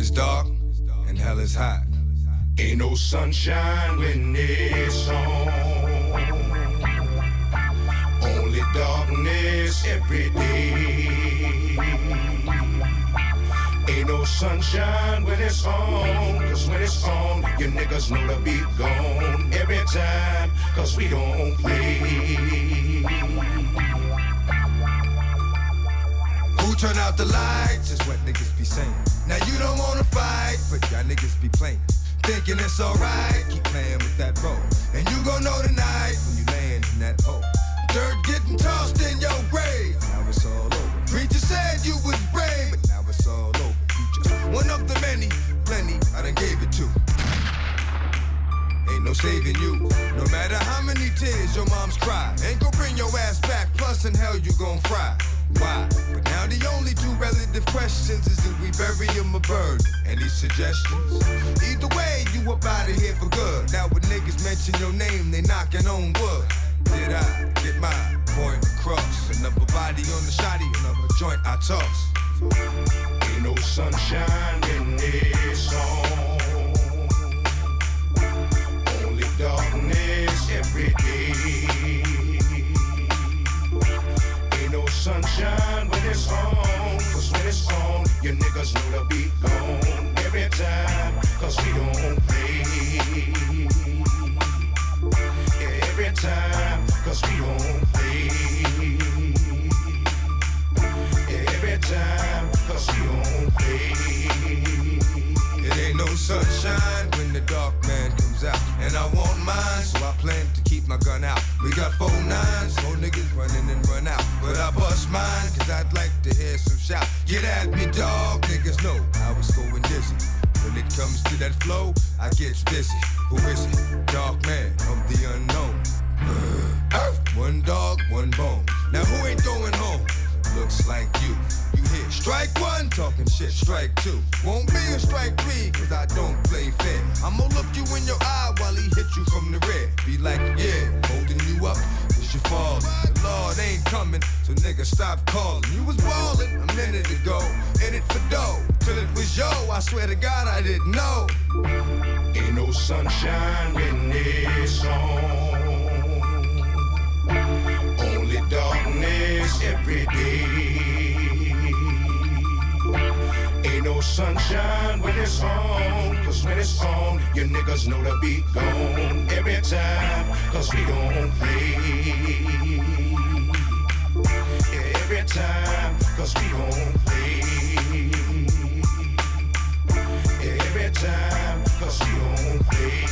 It's dark and hell is hot. Ain't no sunshine when it's on. Only darkness every day. Ain't no sunshine when it's on. Cause when it's on, you niggas know the beat gone every time. Cause we don't play. Turn out the lights is what niggas be saying. Now you don't wanna fight, but y'all niggas be playing. Thinking it's alright, keep playing with that role. And you gon' know tonight when you land in that hole. Dirt getting tossed in your grave. Now it's all over. Preacher said you was brave, but now it's all over. You just one of the many, plenty I done gave it to. Ain't no saving you. No matter how many tears your mom's cry. Ain't gon' bring your ass back. Plus in hell you gon' fry. Why? But now the only two relative questions is do we bury him or burn? Any suggestions? Either way, you up out of here for good. Now when niggas mention your name, they knocking on wood. Did I get my point across? Another body on the shotty, another joint I toss. Ain't no sunshine when it's on. Only darkness every day. Sunshine when it's on. Cause when it's on, you niggas know the beat gone every time. Cause we don't play. Every time. Cause we don't play. Every time. Cause we don't play. It ain't no sunshine when the dark man comes out. And I want mine, so I plan to keep my gun out. We got four that flow, I get busy. Who know the beat gone every time. Cause we don't play. Yeah, every time. Cause we don't play. Yeah, every time. Cause we don't play.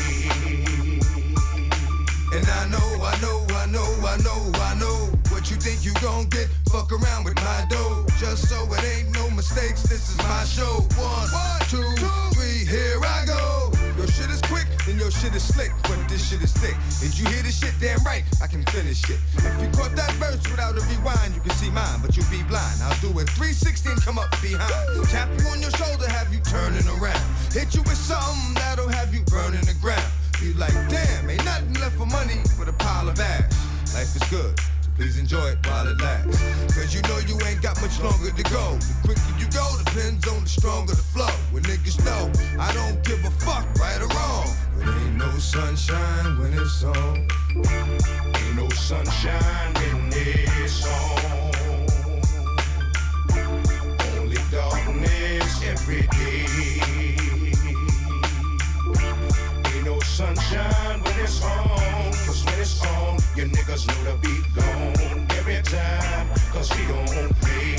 And I know, I know, I know, I know, I know what you think you gon' get. Fuck around with my dough. Just so it ain't no mistakes, this is my show. One, two, shit is slick, but this shit is thick. Did you hear this shit? Damn right, I can finish it. If you caught that verse without a rewind, you can see mine, but you'll be blind. I'll do it 360 and come up behind. Tap you on your shoulder, have you turning around. Hit you with something that'll have you burning the ground. Be like, damn, ain't nothing left for money but a pile of ash. Life is good, so please enjoy it while it lasts. Cause you know you ain't got much longer to go. The quicker you go, depends on the stronger the flow. When niggas know, I don't give a fuck, right or wrong. Ain't no sunshine when it's on. Ain't no sunshine when it's on. Only darkness every day. Ain't no sunshine when it's on. Cause when it's on, you niggas know the beat gone every time. Cause we don't play.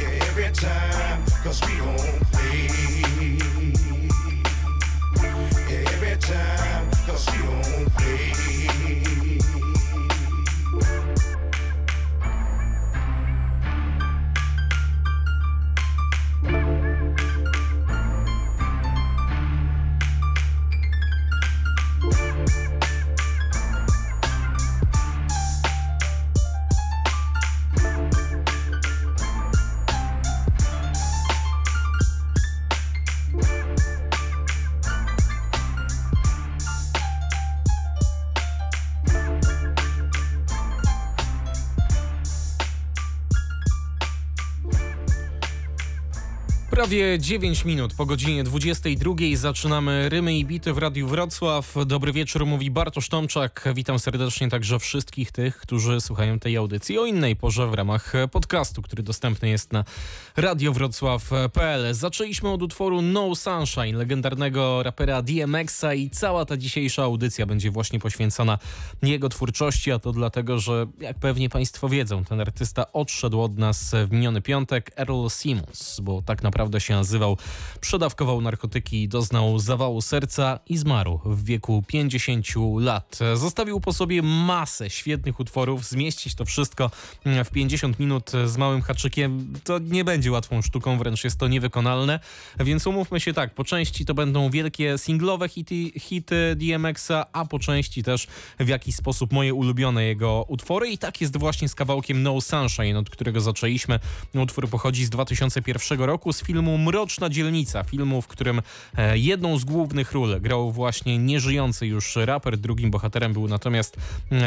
Yeah, every time. Cause we don't play. Time. Cause we don't play. Prawie 9 minut po godzinie 22 zaczynamy Rymy i Bity w Radiu Wrocław. Dobry wieczór, mówi Bartosz Tomczak. Witam serdecznie także wszystkich tych, którzy słuchają tej audycji o innej porze w ramach podcastu, który dostępny jest na radiowrocław.pl. Zaczęliśmy od utworu No Sunshine, legendarnego rapera DMX-a i cała ta dzisiejsza audycja będzie właśnie poświęcona jego twórczości, a to dlatego, że jak pewnie Państwo wiedzą, ten artysta odszedł od nas w miniony piątek, Earl Simmons, bo tak naprawdę się nazywał. Przedawkował narkotyki, doznał zawału serca i zmarł w wieku 50 lat. Zostawił po sobie masę świetnych utworów. Zmieścić to wszystko w 50 minut z małym haczykiem to nie będzie łatwą sztuką, wręcz jest to niewykonalne. Więc umówmy się tak, po części to będą wielkie singlowe hity, hity DMX-a, a po części też w jakiś sposób moje ulubione jego utwory. I tak jest właśnie z kawałkiem No Sunshine, od którego zaczęliśmy. Utwór pochodzi z 2001 roku, z filmu filmu Mroczna Dzielnica, filmu, w którym e, jedną z głównych ról grał właśnie nieżyjący już raper, drugim bohaterem był natomiast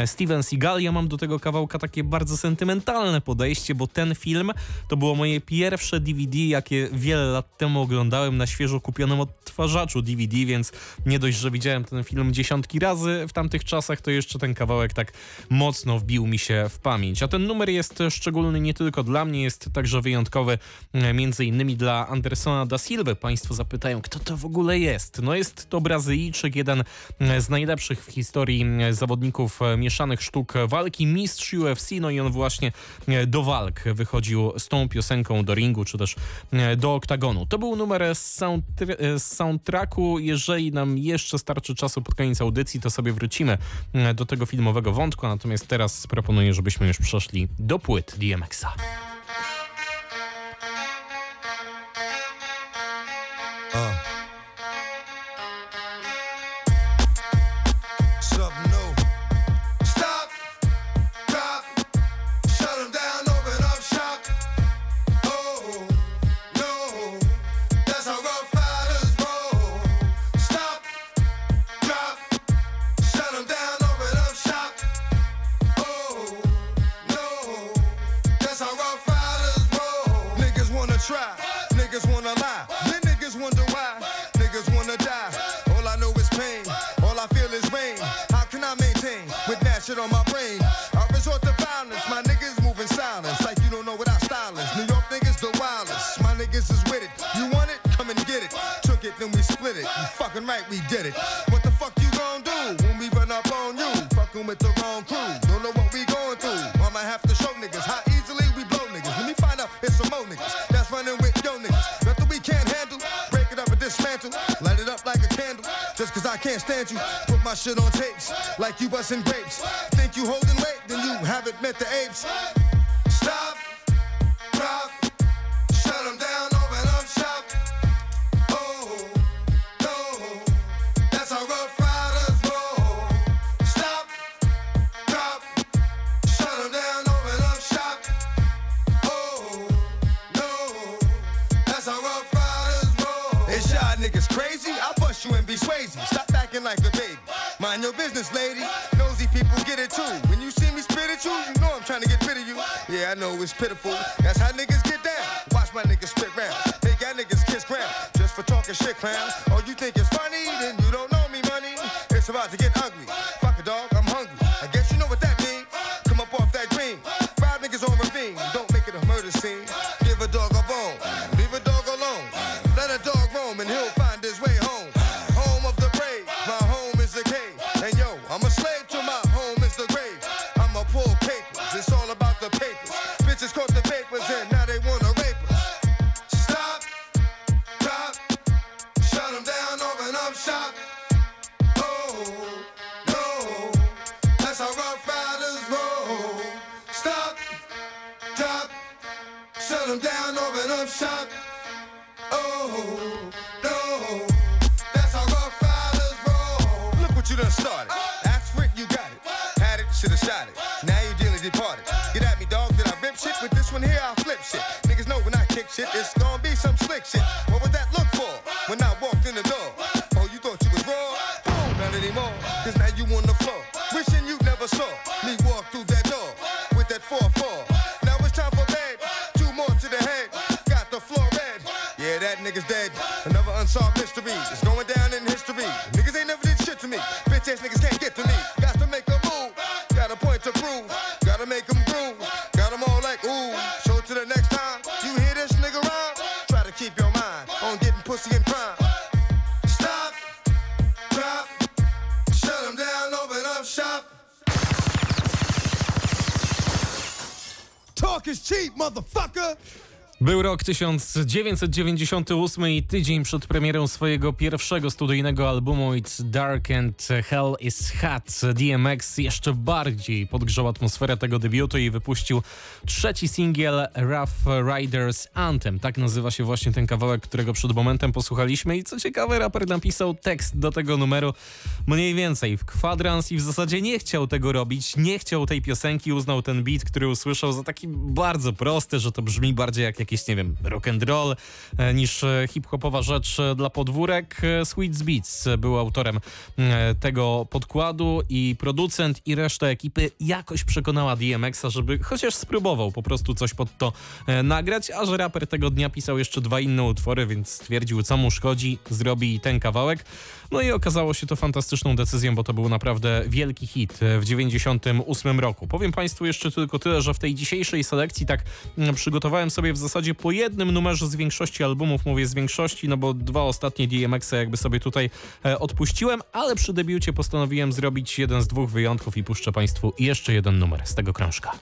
Steven Seagal. Ja mam do tego kawałka takie bardzo sentymentalne podejście, bo ten film to było moje pierwsze DVD, jakie wiele lat temu oglądałem na świeżo kupionym odtwarzaczu DVD, więc nie dość, że widziałem ten film dziesiątki razy w tamtych czasach, to jeszcze ten kawałek tak mocno wbił mi się w pamięć. A ten numer jest szczególny nie tylko dla mnie, jest także wyjątkowy między innymi dla Andersona da Silva. Państwo zapytają, kto to w ogóle jest? No jest to Brazylijczyk, jeden z najlepszych w historii zawodników mieszanych sztuk walki, mistrz UFC, no i on właśnie do walk wychodził z tą piosenką do ringu, czy też do oktagonu. To był numer z, z soundtracku. Jeżeli nam jeszcze starczy czasu pod koniec audycji, to sobie wrócimy do tego filmowego wątku, natomiast teraz proponuję, żebyśmy już przeszli do płyt DMX-a. One we did it. What the fuck you gon' do when we run up on you? Fucking with the wrong crew. Don't know what we going through. I might have to show niggas how easily we blow niggas. Let me find out it's some more niggas that's running with yo niggas. Nothing we can't handle. Break it up and dismantle. Light it up like a candle. Just cause I can't stand you. Put my shit on tapes like you busting grapes. Think you holding weight, then you haven't met the apes. I know it's pitiful. That's how down. Oh, no. That's how rough riders roll. Look what you done started. Oh. 1998 i tydzień przed premierą swojego pierwszego studyjnego albumu It's Dark and Hell is Hot DMX jeszcze bardziej podgrzał atmosferę tego debiutu i wypuścił trzeci singiel Rough Riders Anthem. Tak nazywa się właśnie ten kawałek, którego przed momentem posłuchaliśmy i co ciekawe raper napisał tekst do tego numeru mniej więcej w kwadrans i w zasadzie nie chciał tego robić, nie chciał tej piosenki, uznał ten beat, który usłyszał za taki bardzo prosty, że to brzmi bardziej jak jakieś, nie wiem, rock and roll e, niż e, hip-hopowa rzecz e, dla podwórek. Sweet Beats był autorem tego podkładu i producent i reszta ekipy jakoś przekonała DMX-a, żeby chociaż spróbował po prostu coś pod to nagrać, a że raper tego dnia pisał jeszcze dwa inne utwory, więc stwierdził co mu szkodzi, zrobi ten kawałek. No i okazało się to fantastyczną decyzją, bo to był naprawdę wielki hit w 98 roku. Powiem Państwu jeszcze tylko tyle, że w tej dzisiejszej selekcji tak przygotowałem sobie w zasadzie po jednym jednym numerze z większości albumów, mówię z większości, no bo dwa ostatnie DMX-y jakby sobie tutaj e, odpuściłem, ale przy debiucie postanowiłem zrobić jeden z dwóch wyjątków i puszczę Państwu jeszcze jeden numer z tego krążka.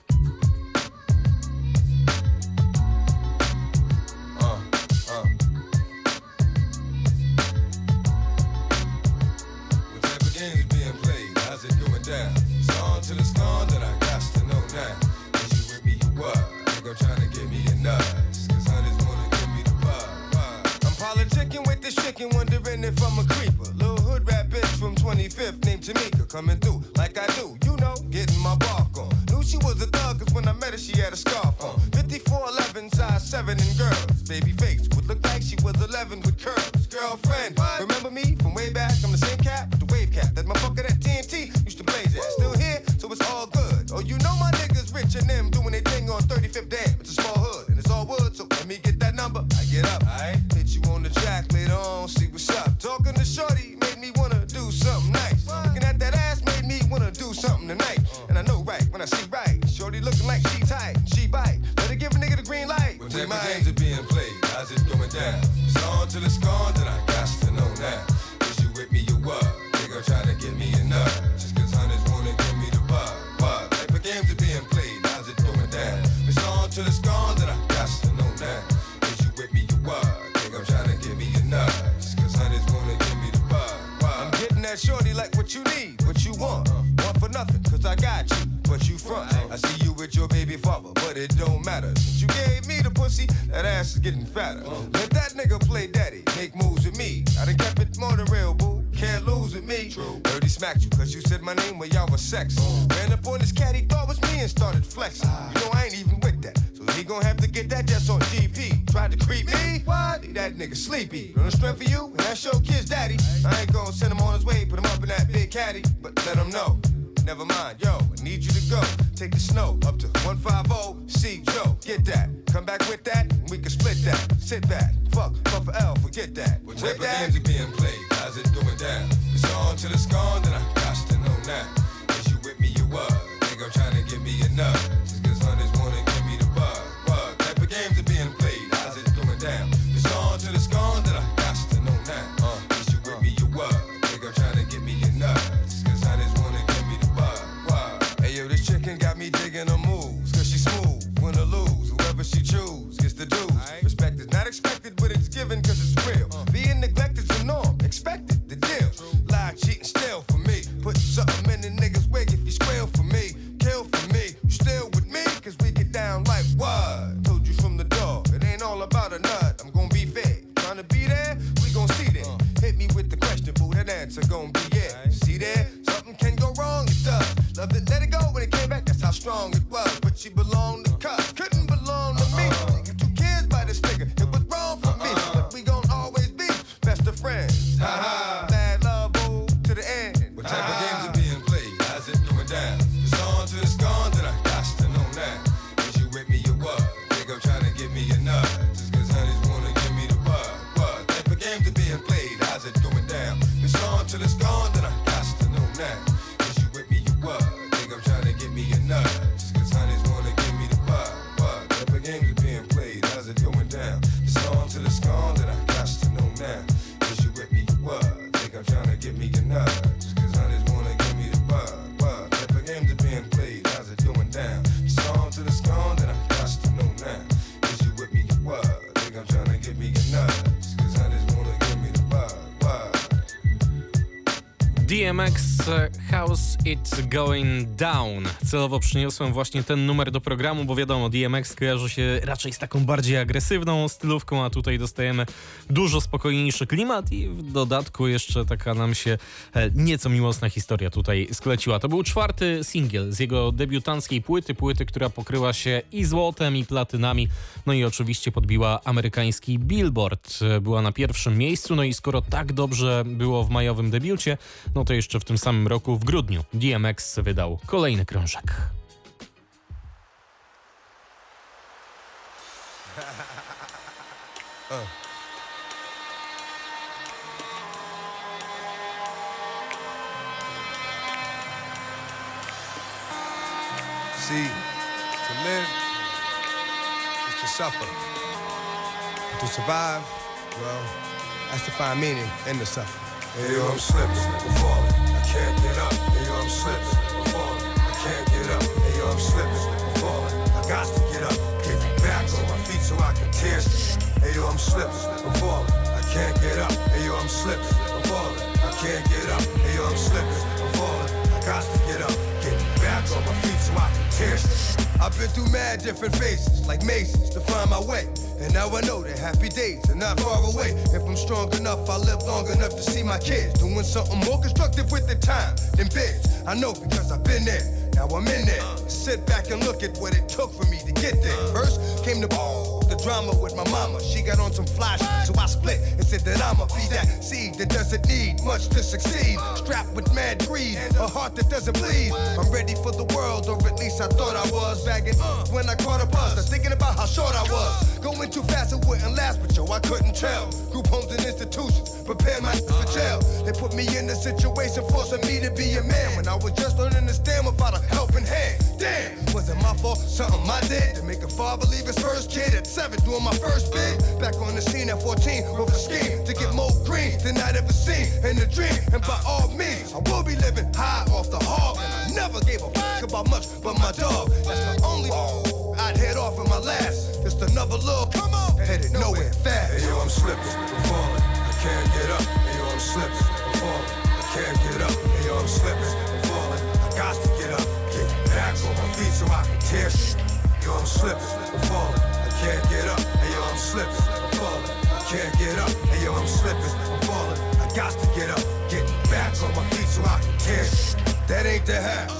25th named Jamaica coming through like I do, you know, getting my bark on. Knew she was a thug cause when I met her she had a scarf on. 5411, size 7 in girls. Baby face would look like she was 11 with curls. Girlfriend, what? remember me from way back? I'm the same cat with the wave cap that motherfucker that TNT used to blaze at. Still here, so it's all good. Oh, you know my niggas rich and them doing their thing on 35th damn. It's a small hood and it's all wood, so let me get that number. I get up, alright? Hit you on the track later on, see what's up. Talking to Shorty It's Going Down. Celowo przyniosłem właśnie ten numer do programu, bo wiadomo, DMX kojarzy się raczej z taką bardziej agresywną stylówką, a tutaj dostajemy dużo spokojniejszy klimat i w dodatku jeszcze taka nam się e, nieco miłosna historia tutaj skleciła. To był czwarty singiel z jego debiutanckiej płyty, płyty, która pokryła się i złotem, i platynami, no i oczywiście podbiła amerykański Billboard. Była na pierwszym miejscu, no i skoro tak dobrze było w majowym debiucie, no to jeszcze w tym samym roku, w grudniu, DMX wydał kolejny krążek. See, to live is to suffer. But to survive, well, that's to find meaning in the suffering. Hey yo, I'm slipping, I'm falling, I can't get up. I'm slipping, I'm falling, I can't get up. Hey yo, I'm slipping, I'm falling, I got to get up. Get back on my feet so I can tear. Hey yo, I'm slipping, I'm falling, I can't get up. Hey yo, I'm slipping, I'm falling, I can't get up. Hey yo, I'm slipping, I'm falling, I got to get up. On my feet so I can tear. I've been through mad different phases, like mazes, to find my way. And now I know that happy days are not far away. If I'm strong enough, I'll live long enough to see my kids doing something more constructive with their time than bids. I know because I've been there. Now I'm in there. Sit back and look at what it took for me to get there. First came the the drama with my mama. She got on some flash, so I split and said that I'ma be that seed that doesn't need much to succeed. Strapped with mad greed, a heart that doesn't bleed. I'm ready for the world, or at least I thought I was. Bagging when I caught a buzz, I'm thinking about how short I was. Going too fast, it wouldn't last, but yo, I couldn't tell. Group homes and institutions prepare my for jail. They put me in a situation forcing me to be a man when I was just learning to stand without a helping hand. Damn, was it my fault? Something I did to make a father leave his first kid at seven, doing my first bid. Back on the scene at 14 with a scheme to get more green than I'd ever seen in a dream. And by all means, I will be living high off the hog. And I never gave a fuck about much but my dog. That's the only one I'd head off in my last. Just another little come on, headed nowhere fast. Hey yo, I'm slipping, I'm falling, I can't get up. Hey yo, I'm slipping, I'm falling, I can't get up. Hey yo, I'm slipping, I'm falling, I got to get up. Get back on my feet so I can tear shit. Yo, I'm slipping, I'm falling, I can't get up. Hey yo, I'm slipping, I'm falling, I can't get up. Hey yo, I'm slipping, I'm falling, I got to get up. Get back on my feet so I can shit. That ain't the half.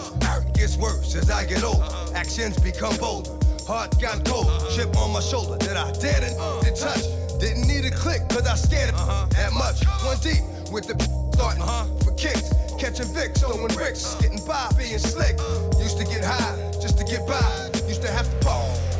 It gets worse as I get older. Actions become bolder. Heart got cold, chip on my shoulder that I didn't to touch. Didn't need a click, cause I scared it uh-huh. that much. One deep with the starting uh-huh. for kicks. Catching Vicks, throwing bricks, uh-huh. getting by, being slick. Used to get high just to get by. Used to have to pause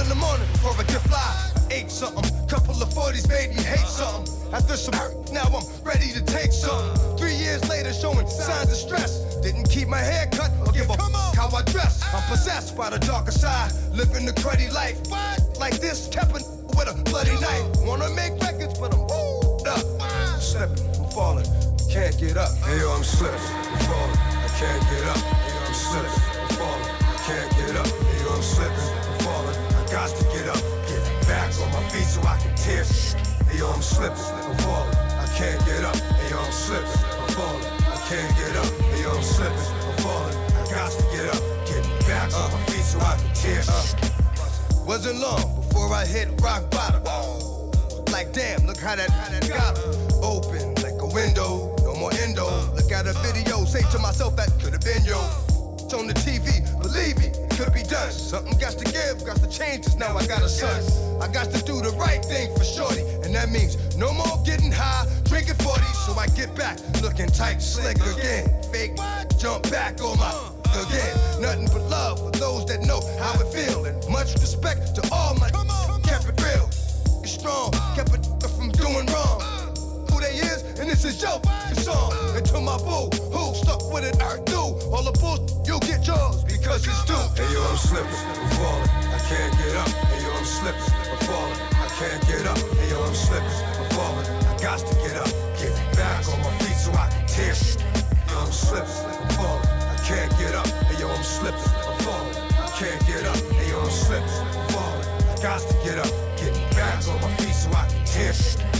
in the morning before I get fly. Ate something, couple of 40s made me hate something. After some hurt, now I'm ready to take something. Three years later, showing signs of stress. Didn't keep my hair cut or give a how I dress. I'm possessed by the darker side, living the cruddy life. Like this, it with a bloody knife. Wanna make records, but I'm up. I'm slipping, I'm falling, can't get up. Hey yo, I'm slipping, I'm falling, I can't get up. Hey yo, I'm slipping, I'm falling, I can't get up. Hey yo, I'm slipping, I'm falling, I got to get up. Get back on my feet so I can tear. Hey yo, I'm slipping, I'm falling, I can't get up. Hey yo, I'm slipping, I'm falling, I can't get up. Hey yo, I'm slipping, I'm falling, I got to get up. Get back on my feet so I can tear. Wasn't long before I hit rock bottom. Like damn, look how that, how that got open like a window. No more endo. Look at a video, say to myself that could have been yo. It's on the TV, believe me, it could be done. Something got to give, got to change. Cause now I got a son. I got to do the right thing for shorty, and that means no more getting high, drinking 40. So I get back, looking tight, slick again. Fake, jump back on my again. Nothing but love for those that know how it feel, and much respect to all my kept it real. It's strong, kept it from doing wrong. And this is your song. And to my boo, who stuck with it, I do. All the bull, you get yours because it's due. Hey yo, I'm slipping, I'm falling, I can't get up. Hey yo, I'm slipping, I'm falling, I can't get up. Hey yo, I'm slipping, I'm falling, I got to get up. Get back on my feet so I can tear. Yo, I'm slipping, I'm falling, I can't get up. Hey yo, I'm slipping, I'm falling, I can't get up. Hey yo, I'm slipping, I'm falling, I got to get up. Get back on my feet so I can tear.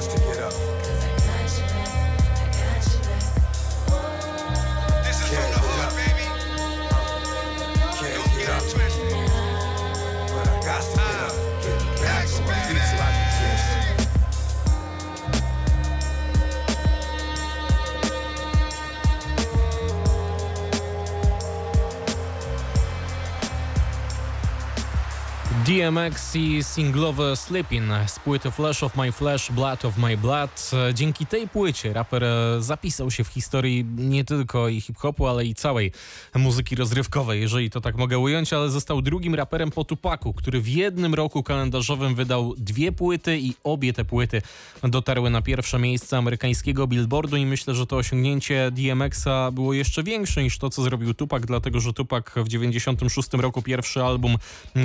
got to get up. DMX i singlowe Sleeping z płyty Flesh of My Flesh, Blood of My Blood. Dzięki tej płycie raper zapisał się w historii nie tylko i hip-hopu, ale i całej muzyki rozrywkowej, jeżeli to tak mogę ująć, ale został drugim raperem po Tupaku, który w jednym roku kalendarzowym wydał dwie płyty i obie te płyty dotarły na pierwsze miejsce amerykańskiego billboardu i myślę, że to osiągnięcie DMX-a było jeszcze większe niż to, co zrobił Tupak, dlatego że Tupak w 96 roku pierwszy album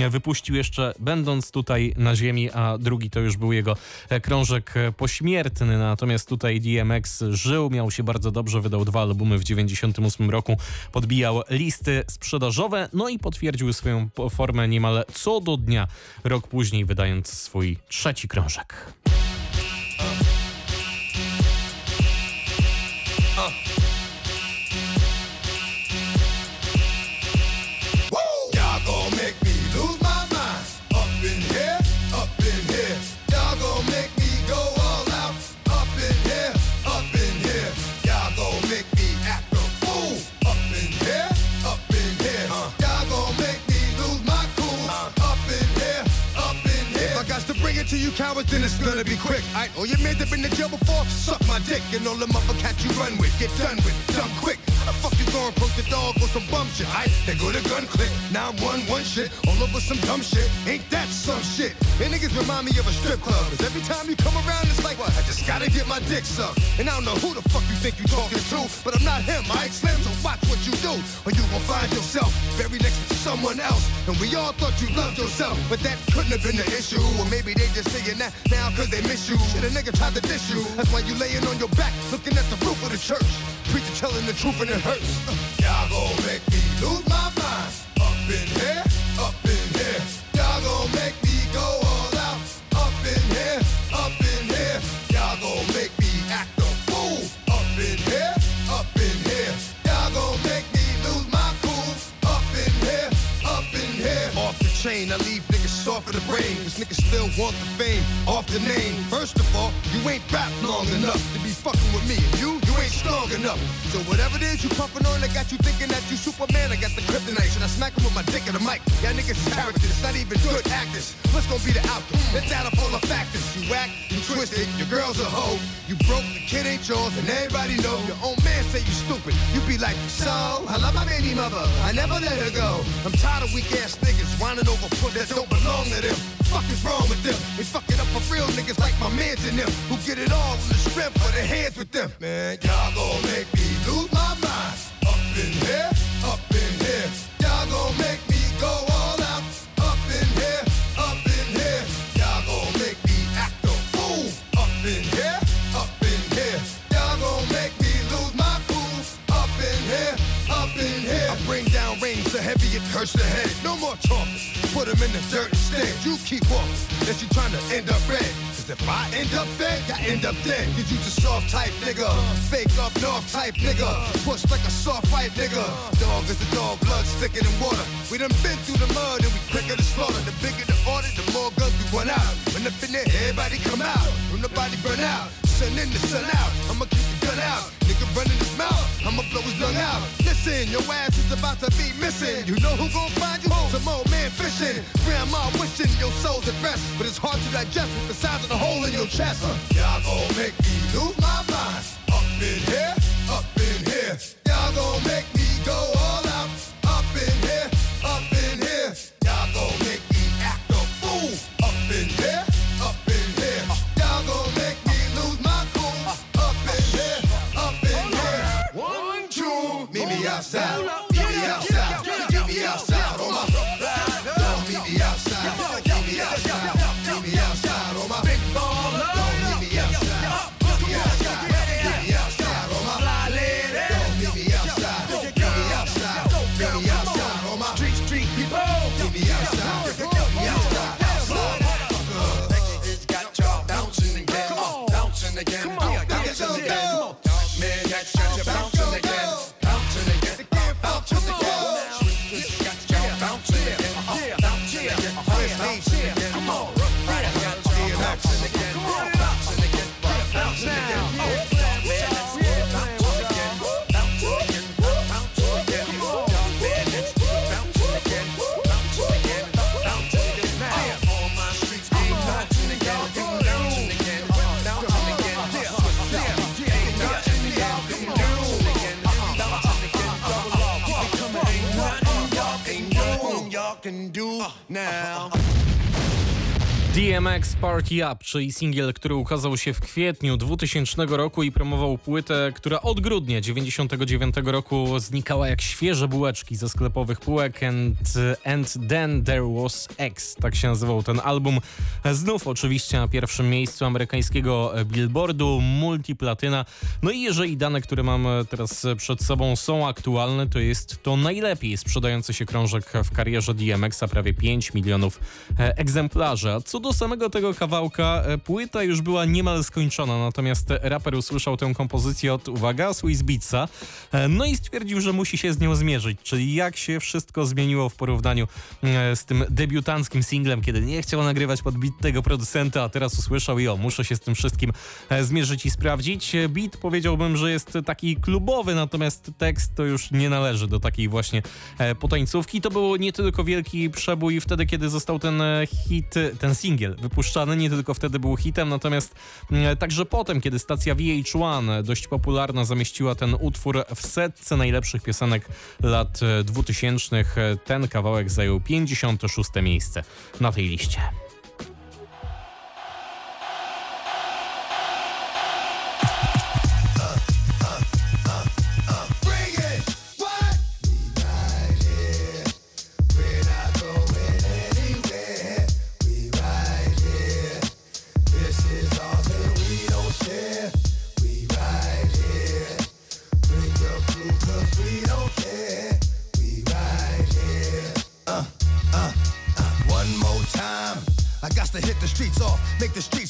wypuścił jeszcze będąc tutaj na ziemi, a drugi to już był jego e, krążek e, pośmiertny. Natomiast tutaj DMX żył, miał się bardzo dobrze, wydał dwa albumy w 98 roku, podbijał listy sprzedażowe, no i potwierdził swoją formę niemal co do dnia, rok później wydając swój trzeci krążek. Gonna be quick. I know your man's have been in jail before. Suck my dick and all the motherfuckers you run with. Get done with, dumb quick. How the fuck you gonna approach the dog with some bum shit? I they go to gun click. Now one one shit all over some dumb shit. Ain't that some shit? And niggas remind me of a strip club. Cause every time you come around, it's like what? I just gotta get my dick sucked. And I don't know who the fuck you think you talking to, but I'm not him. I Slim, so watch you do, or you gon' find yourself buried next to someone else. And we all thought you loved yourself, but that couldn't have been the issue. Or maybe they just saying that now cause they miss you. Shit, a nigga tried to diss you. That's why you laying on your back, looking at the roof of the church. Preacher telling the truth and it hurts. Y'all gon' make me lose my mind. Up in here, chain, I leave off of the brain. Cause niggas still want the fame off the name. First of all, you ain't rap long enough to be fucking with me. And you ain't strong enough. So whatever it is you puffin' on, I got you thinking that you Superman. I got the kryptonite. Should I smack him with my dick in the mic? Y'all niggas characters, not even good actors. What's gonna be the outcome? It's out of all the factors. You whack, you twisted, your girl's a hoe. You broke, the kid ain't yours, and everybody know. Your own man say you stupid. You be like, so, I love my baby mother. I never let her go. I'm tired of weak ass niggas whining over foot that don't belong to them. Fuck is wrong with them? They fuck it up for real niggas like my mans and them who get it all in the strength for their hands with them. Man, y'all gon' make me lose my mind. Up in here, up in here. Y'all gon' make me go all out. Up in here, up in here. Y'all gon' make me act a fool. Up in here, up in here. Y'all gon' make me lose my cool. Up in here, up in here. I bring down rain so heavy it hurts the head. No more talking put him in the dirt instead. You keep walking, that you trying to end up red. Cause if I end up fed, I end up dead. Cause you just soft type nigga, fake up north type nigga, push like a soft white nigga. Dog is a dog, blood thicker than water. We done been through the mud and we quicker to slaughter. The bigger the order, the more guns we run out. When the finish, everybody come out. When the body burn out, sun in the sun out. I'ma keep the gun out. Nigga running his mouth, I'ma blow his lung out. Listen, your ass is about to be missing. You know who gon' find you? Some old man fishing. Grandma wishing your soul's at rest, but it's hard to digest with the size of the hole in your chest. Y'all gon' make me lose my mind. Up in here, up in here. Y'all gon' make me go all outside. Now. DMX Party Up, czyli singiel, który ukazał się w kwietniu 2000 roku i promował płytę, która od grudnia 99 roku znikała jak świeże bułeczki ze sklepowych półek and, and Then There Was X, tak się nazywał ten album. Znów oczywiście na pierwszym miejscu amerykańskiego billboardu, multiplatyna. No i jeżeli dane, które mam teraz przed sobą są aktualne, to jest to najlepiej sprzedający się krążek w karierze DMX-a, prawie 5 milionów egzemplarzy. A co do samego tego kawałka, e, płyta już była niemal skończona, natomiast raper usłyszał tę kompozycję od, uwaga, Swiss Beatsa, e, no i stwierdził, że musi się z nią zmierzyć, czyli jak się wszystko zmieniło w porównaniu e, z tym debiutanckim singlem, kiedy nie chciał nagrywać pod beat tego producenta, a teraz usłyszał i o, muszę się z tym wszystkim zmierzyć i sprawdzić. Beat powiedziałbym, że jest taki klubowy, natomiast tekst to już nie należy do takiej właśnie potańcówki. To było nie tylko wielki przebój wtedy, kiedy został ten hit, ten singiel singiel wypuszczany, nie tylko wtedy był hitem, natomiast mm, także potem, kiedy stacja VH1 dość popularna zamieściła ten utwór w setce najlepszych piosenek lat 2000, e, ten kawałek zajął 56 miejsce na tej liście.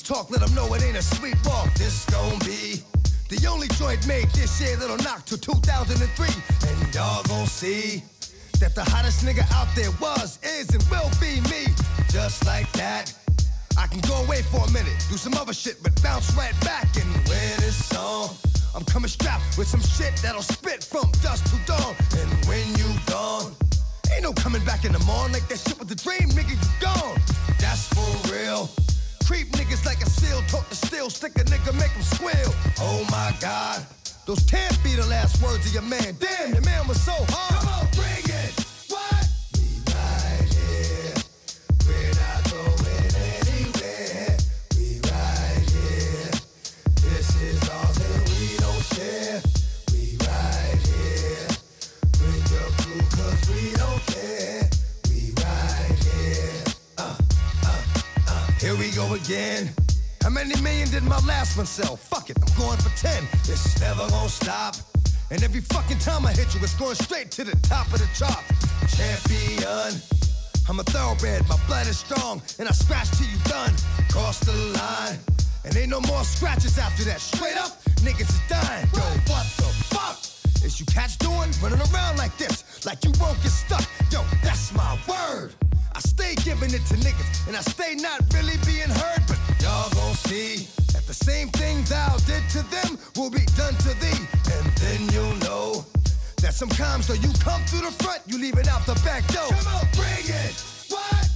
Talk, let them know it ain't a sleepwalk. This gon' be the only joint made this year that'll knock to 2003. And y'all gon' see that the hottest nigga out there was, is, and will be me. Just like that. I can go away for a minute, do some other shit, but bounce right back and win this song. I'm coming strapped with some shit that'll spit from dusk to dawn. And when you gone, ain't no coming back in the morning like that shit was a dream, nigga, you gone. That's for real. Creep niggas like a seal, talk to steel, stick a nigga, make him squeal. Oh my god, those can't be the last words of your man. Damn, your man was so hard. Come on, bring again. How many million did my last one sell? Fuck it, I'm going for 10. It's never gonna stop. And every fucking time I hit you, it's going straight to the top of the chart. Champion. I'm a thoroughbred, my blood is strong, and I scratch till you done. Cross the line, and ain't no more scratches after that. Straight up, niggas is dying. Yo, what the fuck? Is you catch doing running around like this, like you won't get stuck? Yo, that's my word. I stay giving it to niggas, and I stay not really being heard, but y'all gon' see that the same things thou did to them will be done to thee, and then you'll know that sometimes though you come through the front, you leaving out the back door. Come on, bring it. What?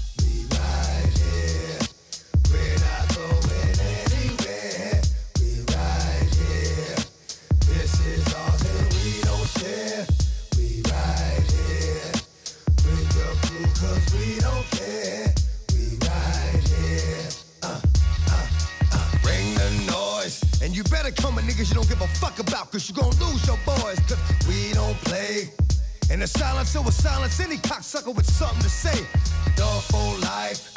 The silence, it was silence. Any cocksucker with something to say. Dog for life.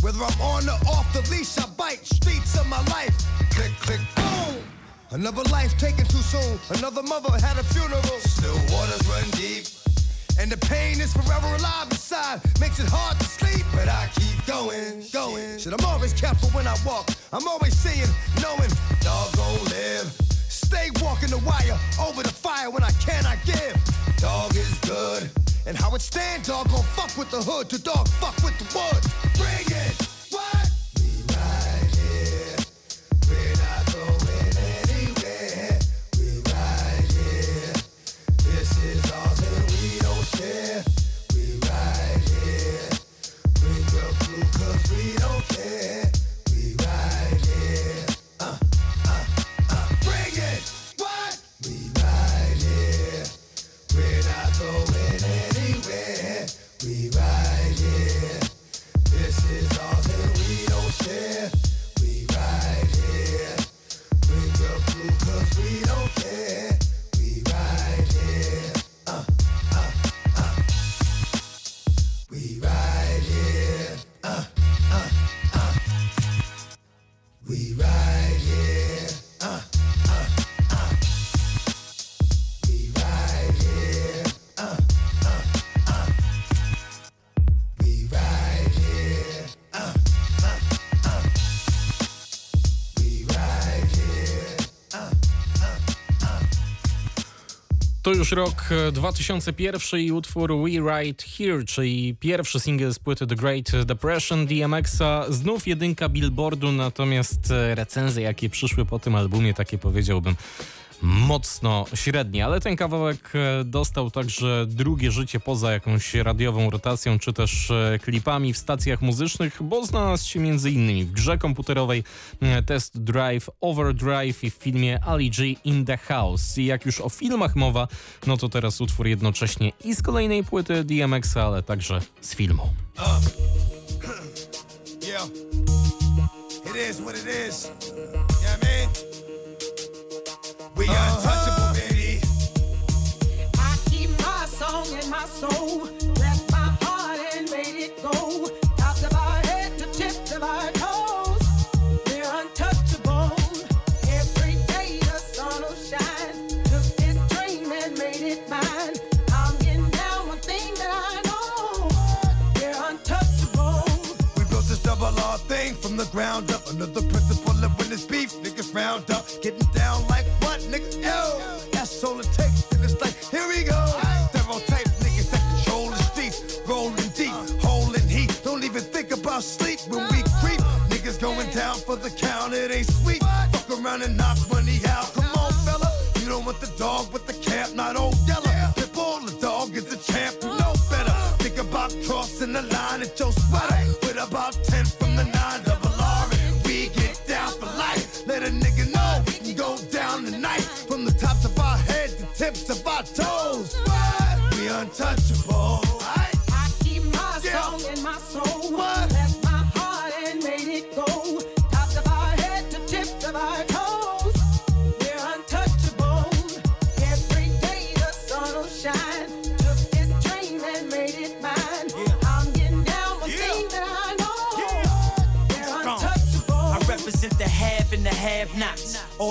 Whether I'm on or off the leash, I bite streets of my life. Click, click, boom. Another life taken too soon. Another mother had a funeral. Still waters run deep. And the pain is forever alive inside. Makes it hard to sleep, but I keep going, going. Shit, I'm always careful when I walk. I'm always seeing, knowing, dog gon' live. Stay walking the wire over the fire when I cannot give. Dog is good. And how it stand, dog gon' fuck with the hood. To dog fuck with the wood. Bring it. Już rok 2001 i utwór We Right Here, czyli pierwszy singiel z płyty The Great Depression DMX-a. Znów jedynka Billboardu, natomiast recenzje, jakie przyszły po tym albumie, takie powiedziałbym mocno średnie, ale ten kawałek e, dostał także drugie życie poza jakąś radiową rotacją czy też e, klipami w stacjach muzycznych, bo znalazł się m.in. w grze komputerowej Test Drive Overdrive i w filmie Ali G in the House. I jak już o filmach mowa, no to teraz utwór jednocześnie i z kolejnej płyty DMX, ale także z filmu. Uh. Yeah. It is what it is. Yeah, man. We untouchable, baby. I keep my song in my soul. My heart and made it go. Tops of our head to tips of our toes. We're untouchable. Every day the sun will shine. Took this dream and made it mine. I'm getting down one thing that I know. We're untouchable. We built this double R thing from the ground up. Another principle of when it's beef, niggas round up. For the count, it ain't sweet. Fuck around and knock money out. Come on, fella. You don't want the dog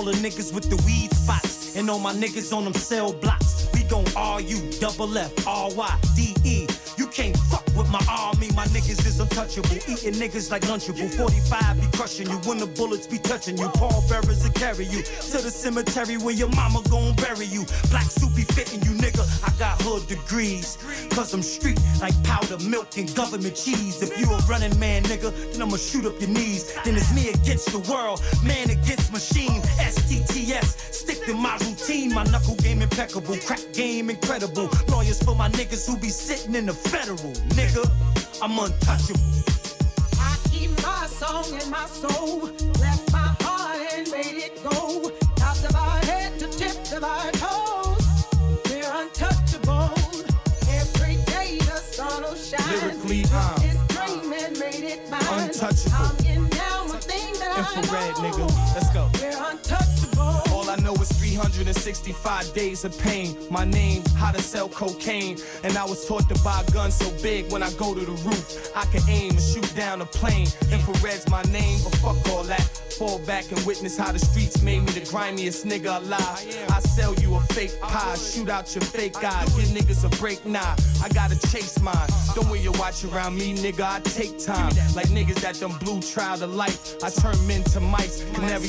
the niggas with the weed spots and all my niggas on them cell blocks. We gon' R-U, double F, R-Y-D-E. You can't fuck with my army, my niggas is untouchable. Eating niggas like Lunchable. 45 be crushing you when the bullets be touching you. Paul bearers will carry you to the cemetery where your mama gon' bury you. Black suit be fitting you, nigga. I got hood degrees. Cause I'm street like powder, milk, and government cheese. If you a running man, nigga, then I'ma shoot up your knees. Then it's me against the world, man against machine. STTS, stick to my routine. My knuckle game impeccable, crack game incredible. Lawyers for my niggas who be sitting in the federal, nigga. I'm untouchable. I keep my song in my soul. I know. nigga. Let's go. Is 365 days of pain. My name, how to sell cocaine. And I was taught to buy a gun so big when I go to the roof, I can aim and shoot down a plane. Infrared's my name, but fuck all that. Fall back and witness how the streets made me the grimiest nigga alive. I sell you a fake pie, shoot out your fake eye, give niggas a break, nah. I gotta chase mine. Don't wear your watch around me, nigga. I take time. Like niggas that done blue trial to life. I turn men to mice,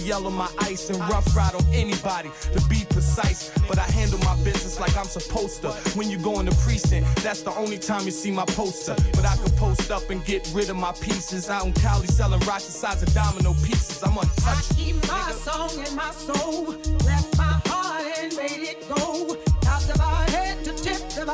yell on my ice and rough ride on anybody to be precise. But I handle my business like I'm supposed to. When you go in the precinct, that's the only time you see my poster. But I can post up and get rid of my pieces. Out in Cali selling rocks the size of domino pieces. I'm untouched. I keep my nigga. song in my soul. Left my heart and made it go. Tops of head to tips of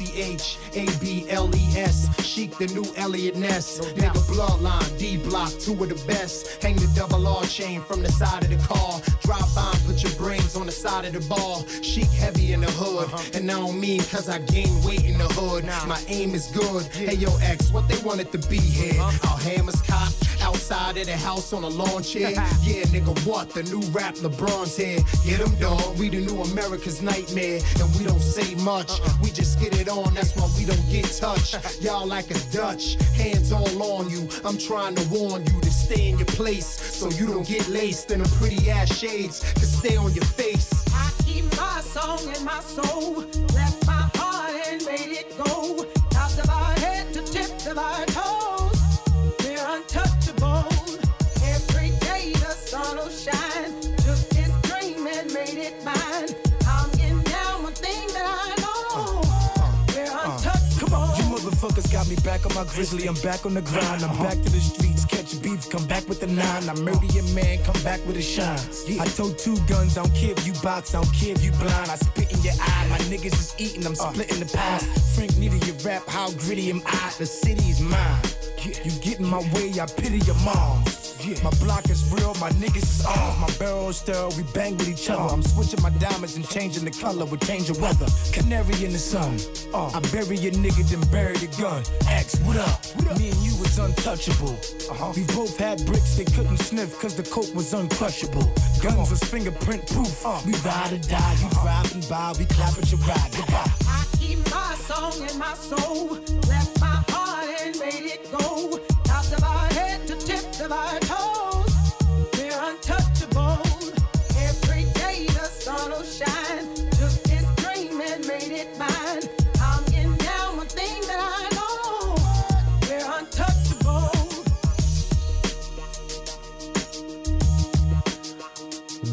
U-N-T-O-U-C-H A-B-L-E-S Sheek the new Eliot Ness. Nigga bloodline, D-block, two of the best. Hang the double R chain from the side of the car. Drop by put your brains on the side of the ball. Sheek heavy in the hood uh-huh. And I don't mean cause I gain weight in the hood. My aim is good. Hey yo X, what they want it to be here? Uh-huh. Our hammers cocked Outside of the house on a lawn chair Yeah nigga what, the new rap LeBron's here Get them dog, we the new America's nightmare And we don't say much. We just get it on, that's why we don't get touched. Y'all like a Dutch, hands all on you. I'm trying to warn you to stay in your place so you don't get laced in them pretty ass shades to stay on your face. I keep my song in my soul. Left my grizzly, I'm back on the grind. I'm back to the streets, catch beef, come back with the nine. I murder your man, come back with a shine. I told two guns, I don't care if you box, I don't care if you blind. I spit in your eye, my niggas is eating, I'm splitting the pie. Frank needed your rap, how gritty am I? The city is mine. You get in my way, I pity your mom. My block is real, my niggas is off. My barrel sterile, we bang with each other. I'm switching my diamonds and changing the color with change of weather. Canary in the sun. Uh, I bury your nigga, then bury the gun. X, what up? Me and you was untouchable. Uh-huh. We both had bricks they couldn't sniff cause the coke was uncrushable. Guns was fingerprint proof. Uh, we ride or die, you driving by, we clap at your ride. Goodbye. I keep my song in my soul. Left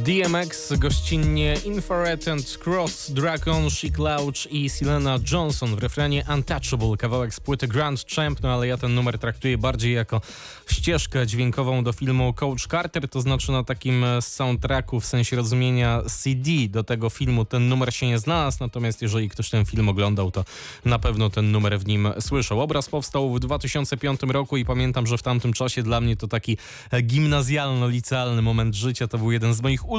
DMX, gościnnie Infrared and Cross, Dragon, Chic Louch i Silena Johnson. W refrenie Untouchable, kawałek z płyty Grand Champ, no ale ja ten numer traktuję bardziej jako ścieżkę dźwiękową do filmu Coach Carter, to znaczy na takim soundtracku w sensie rozumienia CD do tego filmu ten numer się nie znalazł, natomiast jeżeli ktoś ten film oglądał, to na pewno ten numer w nim słyszał. Obraz powstał w 2005 roku i pamiętam, że w tamtym czasie dla mnie to taki gimnazjalno-licealny moment życia, to był jeden z moich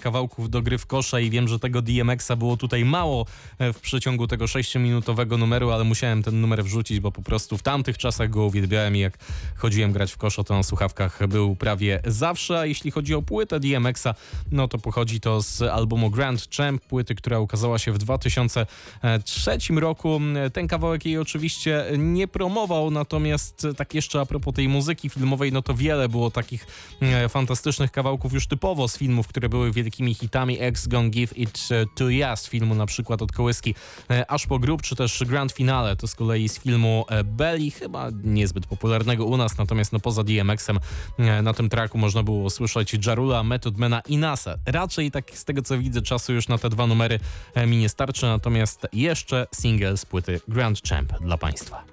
kawałków do gry w kosza i wiem, że tego DMX-a było tutaj mało w przeciągu tego 6-minutowego numeru, ale musiałem ten numer wrzucić, bo po prostu w tamtych czasach go uwielbiałem i jak chodziłem grać w koszo, to na słuchawkach był prawie zawsze. A jeśli chodzi o płytę DMX-a, no to pochodzi to z albumu Grand Champ, płyty, która ukazała się w 2003 roku. Ten kawałek jej oczywiście nie promował, natomiast tak jeszcze a propos tej muzyki filmowej, no to wiele było takich e, fantastycznych kawałków już typowo z filmów, które były wielkimi hitami. X Gonna Give It To Yes filmu na przykład od kołyski e, aż po grób, czy też Grand Finale to z kolei z filmu e, Belly, chyba niezbyt popularnego u nas, natomiast no poza DMX-em e, na tym tracku można było słyszeć Jarula, Method Mana i NASA. Raczej tak z tego co widzę czasu już na te dwa numery mi nie starczy, natomiast jeszcze single z płyty Grand Champ dla Państwa.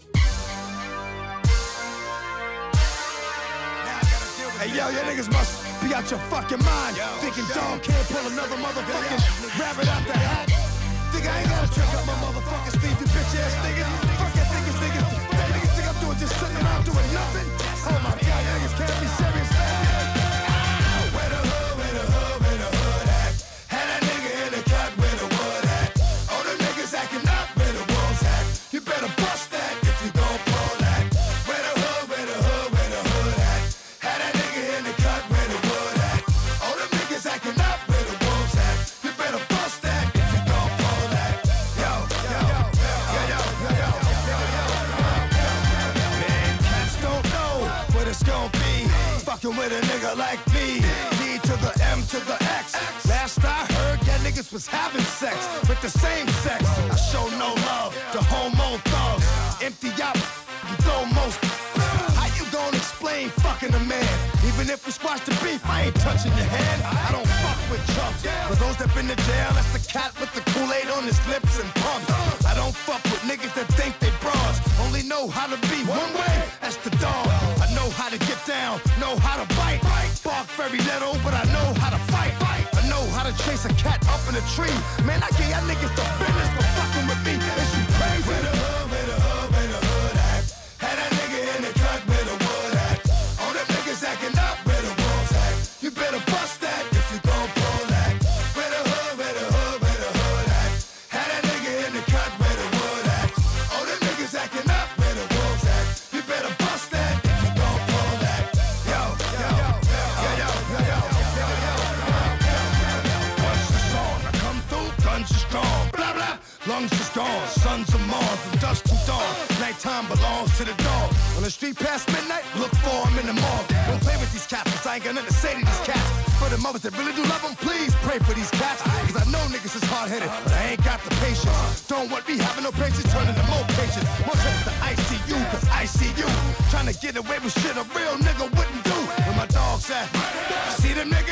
Hey yo, your niggas must be out your fucking mind. Yo, Thinking dog can't pull another motherfucking rabbit out the hat. Think I ain't gonna trick up my motherfucking Steve, you bitch ass niggas. Fuck that niggas, niggas. That niggas think I'm doing just sitting around doing nothing. Oh my god, you niggas can't be serious. Fucking with a nigga like me. D to the M to the X. Last I heard, yeah, niggas was having sex with the same sex. I show no love to homo thugs. Empty out, you throw most. How you gonna explain fucking a man? Even if we squash the beef, I ain't touching your hand. I don't fuck with chumps. For those that been to jail, that's the cat with the Kool-Aid on his lips and pumps. Very little, but I know how to fight. I know how to chase a cat up in a tree. Man, I get y'all niggas the business for fucking with me. For these cats. Cause I know niggas is hard headed, but I ain't got the patience. Don't want me having no patience, turning to more patience. More trips to ICU, cause I see you. Trying to get away with shit a real nigga wouldn't do. Where my dogs at? See them niggas?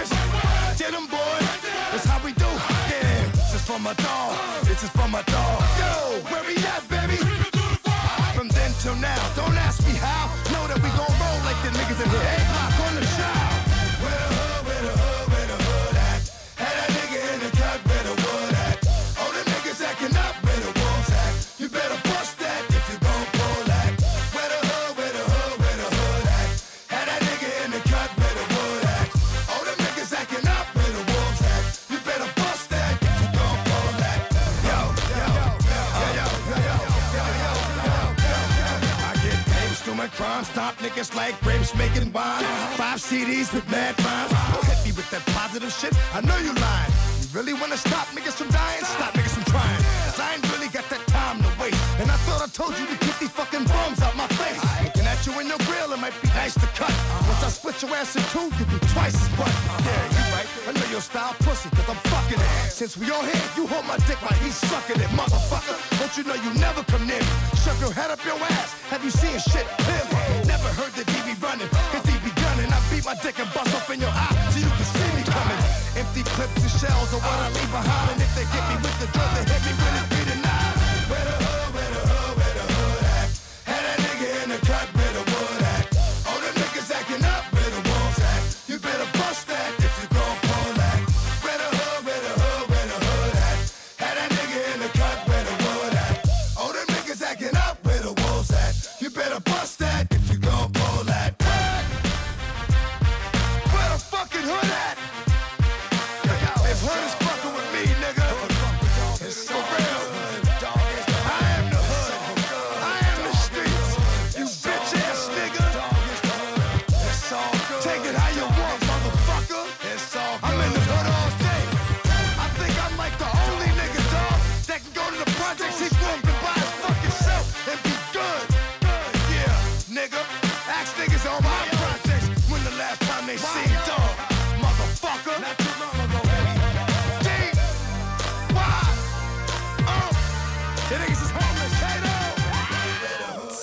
Niggas like grapes making wine. Five CDs with mad rhymes. Don't hit me with that positive shit. I know you lying. You really wanna stop niggas from dying? Stop niggas from trying. Cause I ain't really got that time to waste. And I thought I told you to get these fucking bums out my face. Looking at you in your grill, it might be nice to cut. Once I split your ass in two, you'll be twice as butt. Yeah, you right. I know your style pussy, cause I'm fucking it. Since we all here, you hold my dick while he's sucking it, motherfucker. Don't you know you never come near me? Shove your head up your ass. Have you seen shit clearly? Never heard that he be running, cause he be gunning. I beat my dick and bust off in your eye so you can see me coming. Empty clips and shells are what I leave behind. And if they get me with the drug, they hit me with it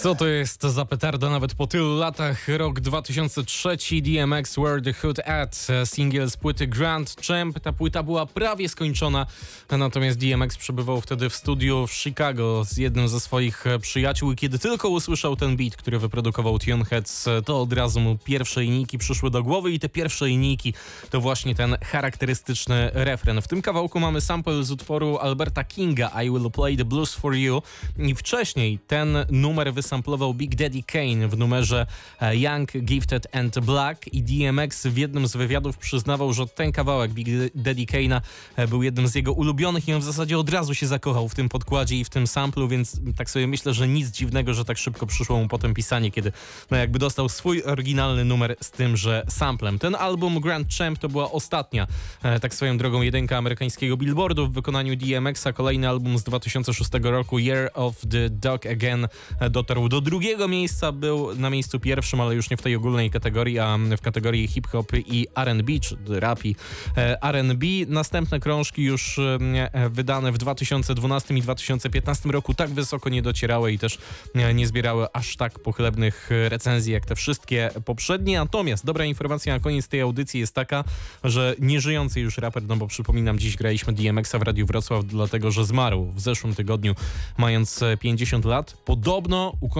Co to jest za petarda nawet po tylu latach? Rok 2003, DMX Where the Hood At, singiel z płyty Grand Champ. Ta płyta była prawie skończona, natomiast DMX przebywał wtedy w studiu w Chicago z jednym ze swoich przyjaciół i kiedy tylko usłyszał ten beat, który wyprodukował Tuneheads, to od razu mu pierwsze linijki przyszły do głowy i te pierwsze linijki to właśnie ten charakterystyczny refren. W tym kawałku mamy sample z utworu Alberta Kinga I Will Play the Blues for You i wcześniej ten numer wysamplował Big Daddy Kane w numerze e, Young, Gifted and Black i DMX w jednym z wywiadów przyznawał, że ten kawałek Big Daddy Kane'a e, był jednym z jego ulubionych i on w zasadzie od razu się zakochał w tym podkładzie i w tym samplu, więc tak sobie myślę, że nic dziwnego, że tak szybko przyszło mu potem pisanie, kiedy no jakby dostał swój oryginalny numer z tymże samplem. Ten album Grand Champ to była ostatnia, e, tak swoją drogą, jedynka amerykańskiego Billboardu w wykonaniu DMX-a. Kolejny album z 2006 roku, Year of the Dog Again, e, do drugiego miejsca, był na miejscu pierwszym, ale już nie w tej ogólnej kategorii, a w kategorii hip-hop i R&B, czy rapi e, R&B. Następne krążki już e, wydane w 2012 i 2015 roku tak wysoko nie docierały i też e, nie zbierały aż tak pochlebnych recenzji jak te wszystkie poprzednie. Natomiast dobra informacja na koniec tej audycji jest taka, że nieżyjący już raper, no bo przypominam, dziś graliśmy DMX-a w Radiu Wrocław, dlatego że zmarł w zeszłym tygodniu, mając e, 50 lat. Podobno ukończył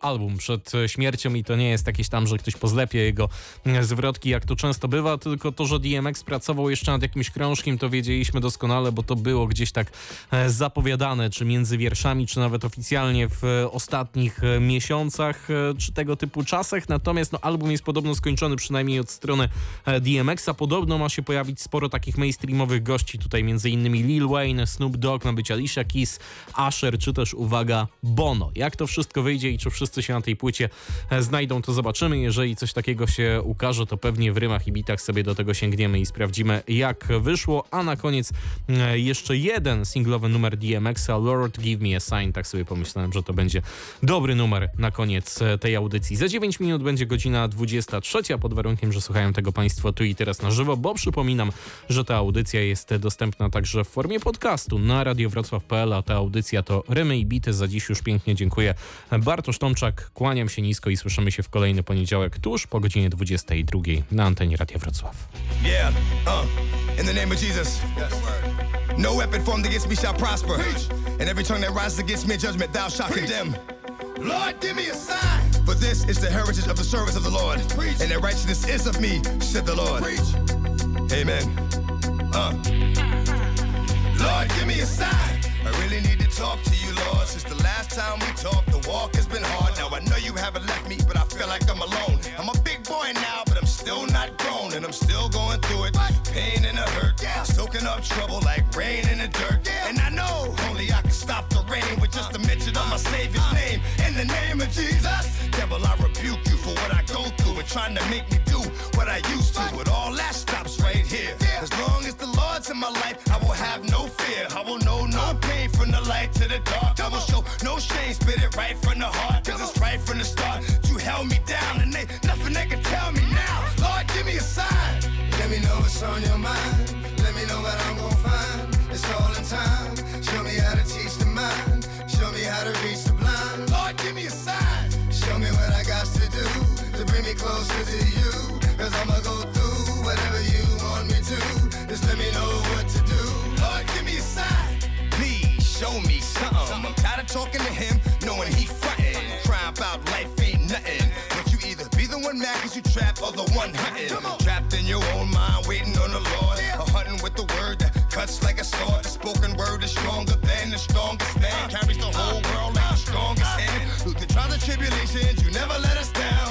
album przed śmiercią i to nie jest jakieś tam, że ktoś pozlepie jego e, zwrotki, jak to często bywa, tylko to, że DMX pracował jeszcze nad jakimś krążkiem, to wiedzieliśmy doskonale, bo to było gdzieś tak e, zapowiadane, czy między wierszami, czy nawet oficjalnie w ostatnich e, miesiącach, e, czy tego typu czasach. Natomiast no, album jest podobno skończony, przynajmniej od strony DMX-a. Podobno ma się pojawić sporo takich mainstreamowych gości, tutaj między innymi Lil Wayne, Snoop Dogg, ma być Alicia Keys, Asher, czy też, uwaga, Bono. Jak to wszystko wyjdzie i czy wszyscy się na tej płycie e, znajdą, to zobaczymy. Jeżeli coś takiego się ukaże, to pewnie w rymach i bitach sobie do tego sięgniemy i sprawdzimy, jak wyszło. A na koniec e, jeszcze jeden singlowy numer DMX-a, Lord Give Me a Sign. Tak sobie pomyślałem, że to będzie dobry numer na koniec e, tej audycji. Za 9 minut będzie godzina 23, pod warunkiem, że słuchają tego Państwo tu i teraz na żywo, bo przypominam, że ta audycja jest dostępna także w formie podcastu na radiowrocław.pl, a ta audycja to Rymy i Bity. Za dziś już pięknie dziękuję. Bartosz Tomczak, kłaniam się nisko i słyszymy się w kolejny poniedziałek tuż po godzinie 22 na antenie Radia Wrocław. Yeah, uh, in the name of Jesus. No weapon formed against me shall prosper. And every tongue that rises against me in judgment, thou shalt condemn. Lord, give me a sign. For this is the heritage of the service of the Lord. And the righteousness is of me, said the Lord. Amen. Uh. Lord, give me a sign. I really need to talk to you, Lord. Since the last time we talked, the walk has been hard. Now I know you haven't left me, but I feel like I'm alone. I'm a big boy now, but I'm still not grown, and I'm still going through it. Pain and a hurt, soaking up trouble like rain in the dirt. And I know only I can stop the rain with just a mention of my Savior's uh-huh. name. In the name of Jesus, devil, I rebuke you for what I go through and trying to make me do what I used to. But all that stops right here. As long as the Lord's in my life, I will have no fear. I will know no pain from the light to the dark. I will show no shame, spit it right from the heart. Cause it's right from the start. You held me down and they nothing they can tell me now. Lord, give me a sign. Let me know what's on your mind. Let me know what I'm gonna find. It's all in time. Tired of talking to him, knowing he frontin'. Crying about life ain't nothing. But you either be the one mad cause you trapped or the one hunting. Trapped in your own mind, waiting on the Lord. Or hunting with the word that cuts like a sword. The spoken word is stronger than the strongest man. Uh. Carries the whole world like the strongest hand. Through the trials and tribulations, you never let us down,